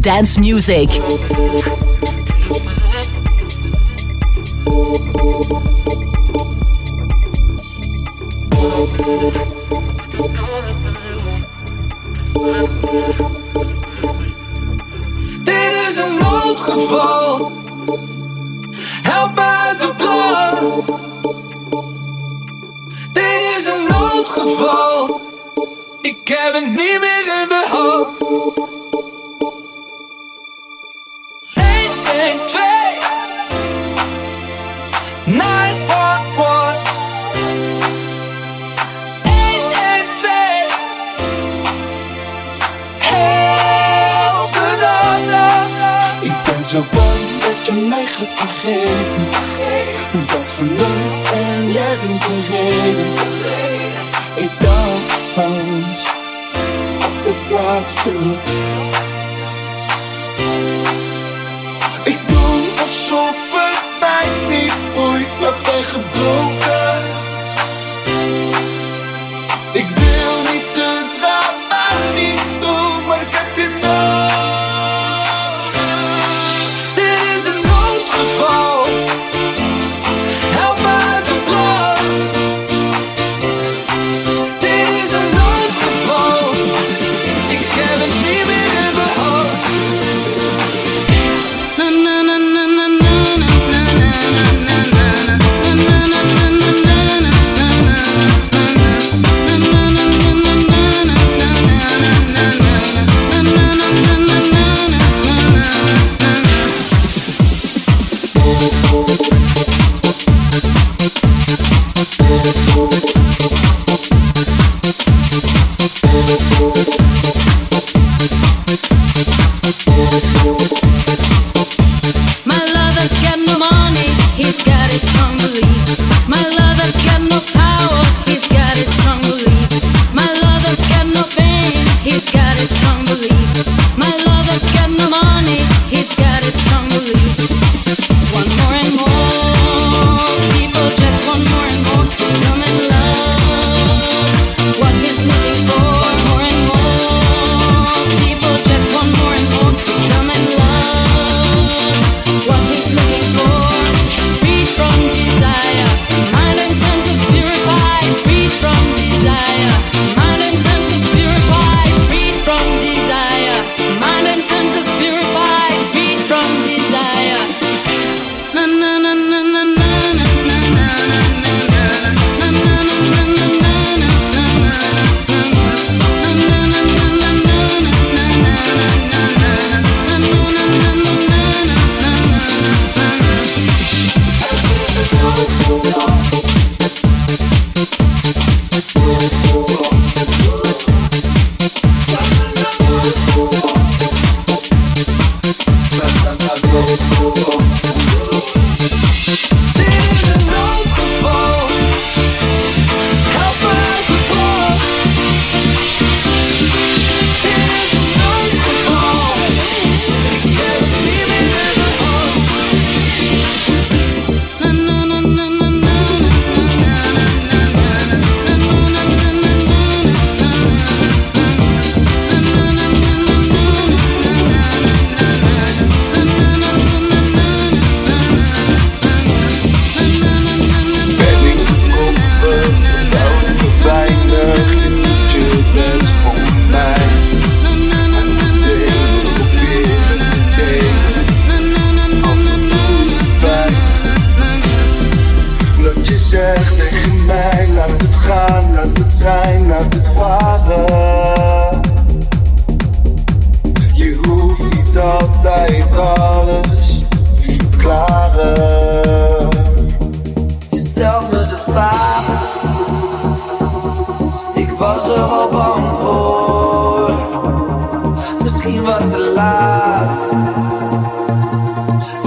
dance music. Dit is een noodgeval. Help uit de brand. Dit is een noodgeval. Ik heb het niet meer in de hand. Zo bang dat je mij gaat vergeten. Dat verlangt en jij bent de reden. Ik dacht op de plaats Ik doe alsof het mij niet boeit Maar ben gebroken.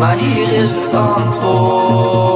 maar hier is het.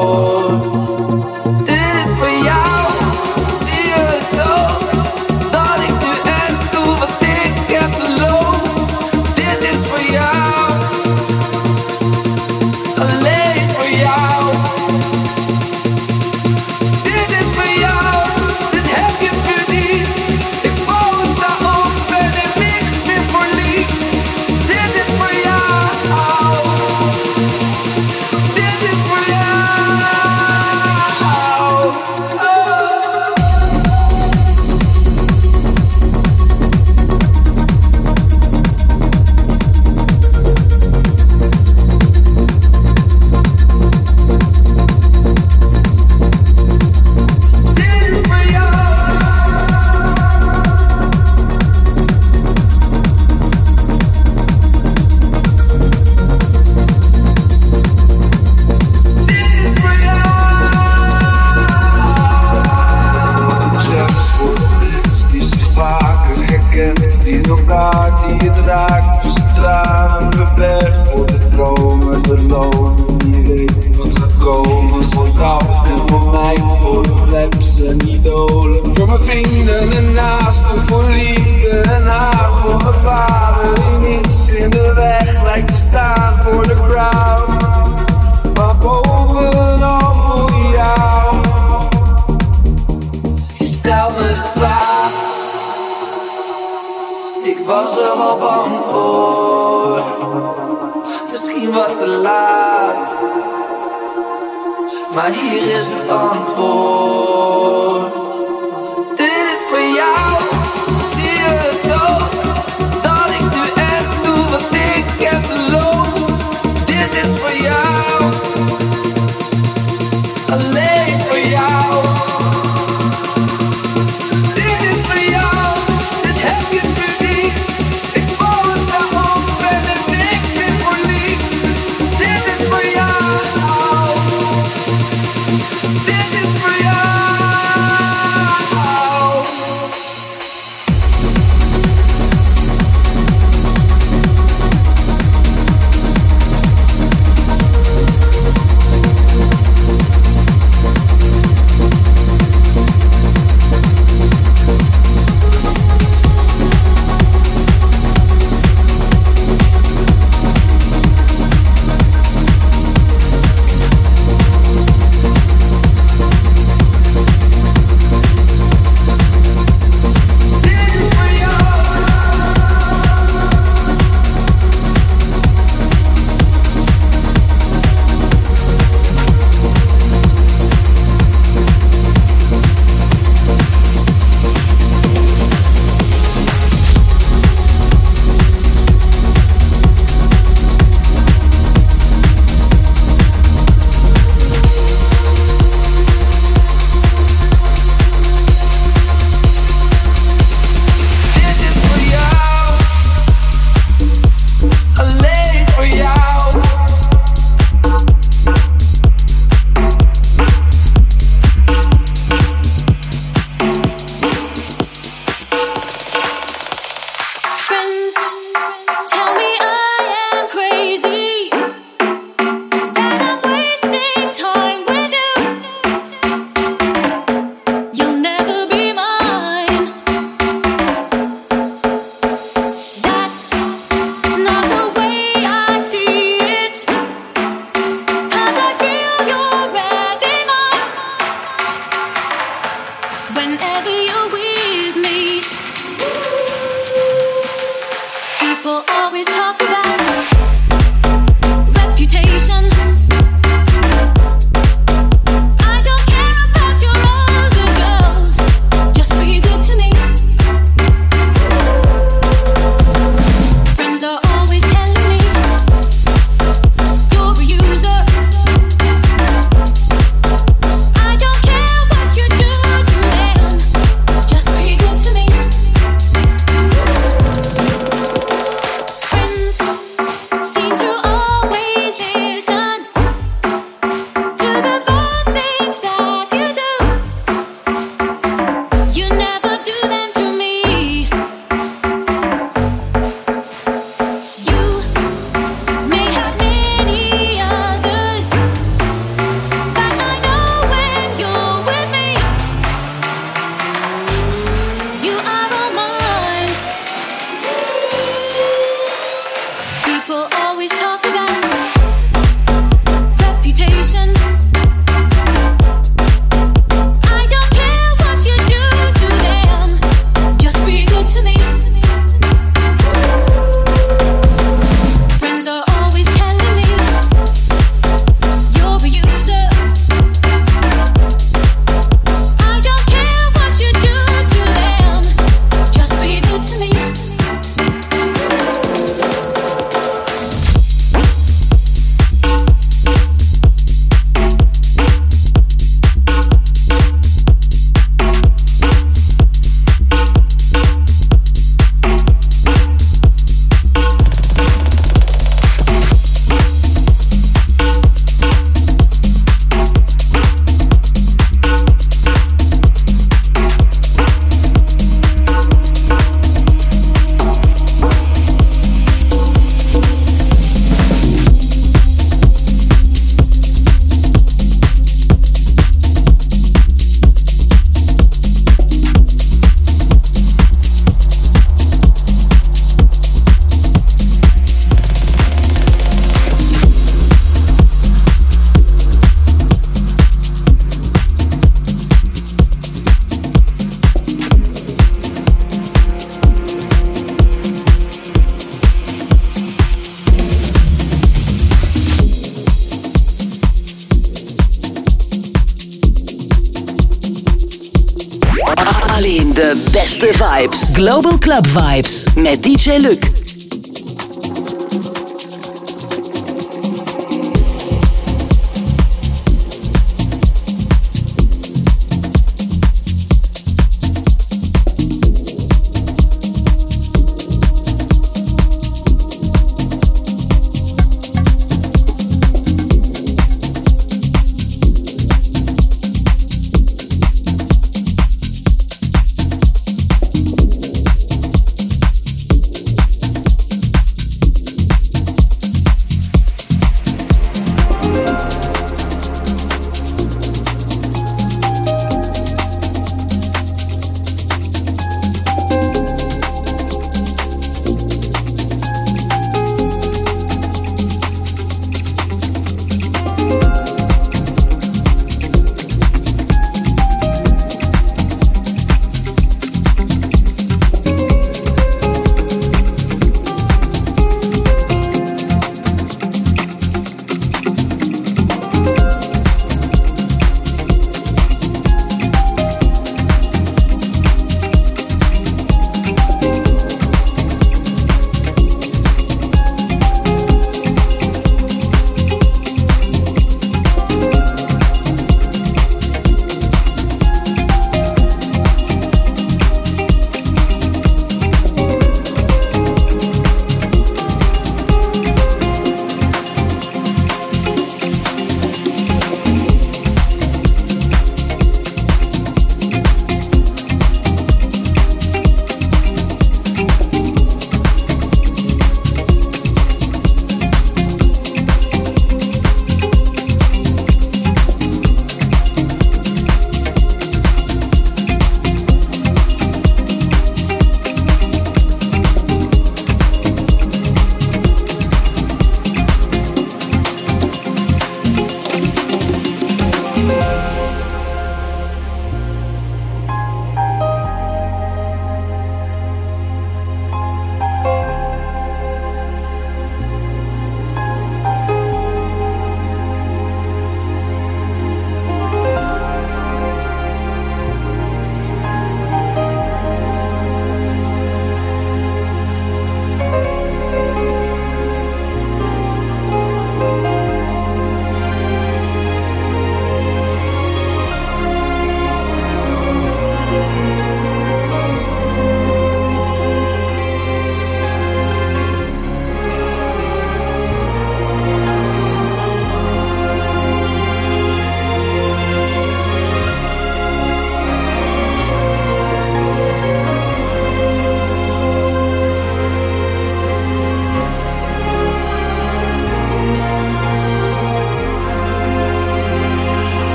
Global Club Vibes met DJ Luc.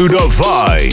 to divide.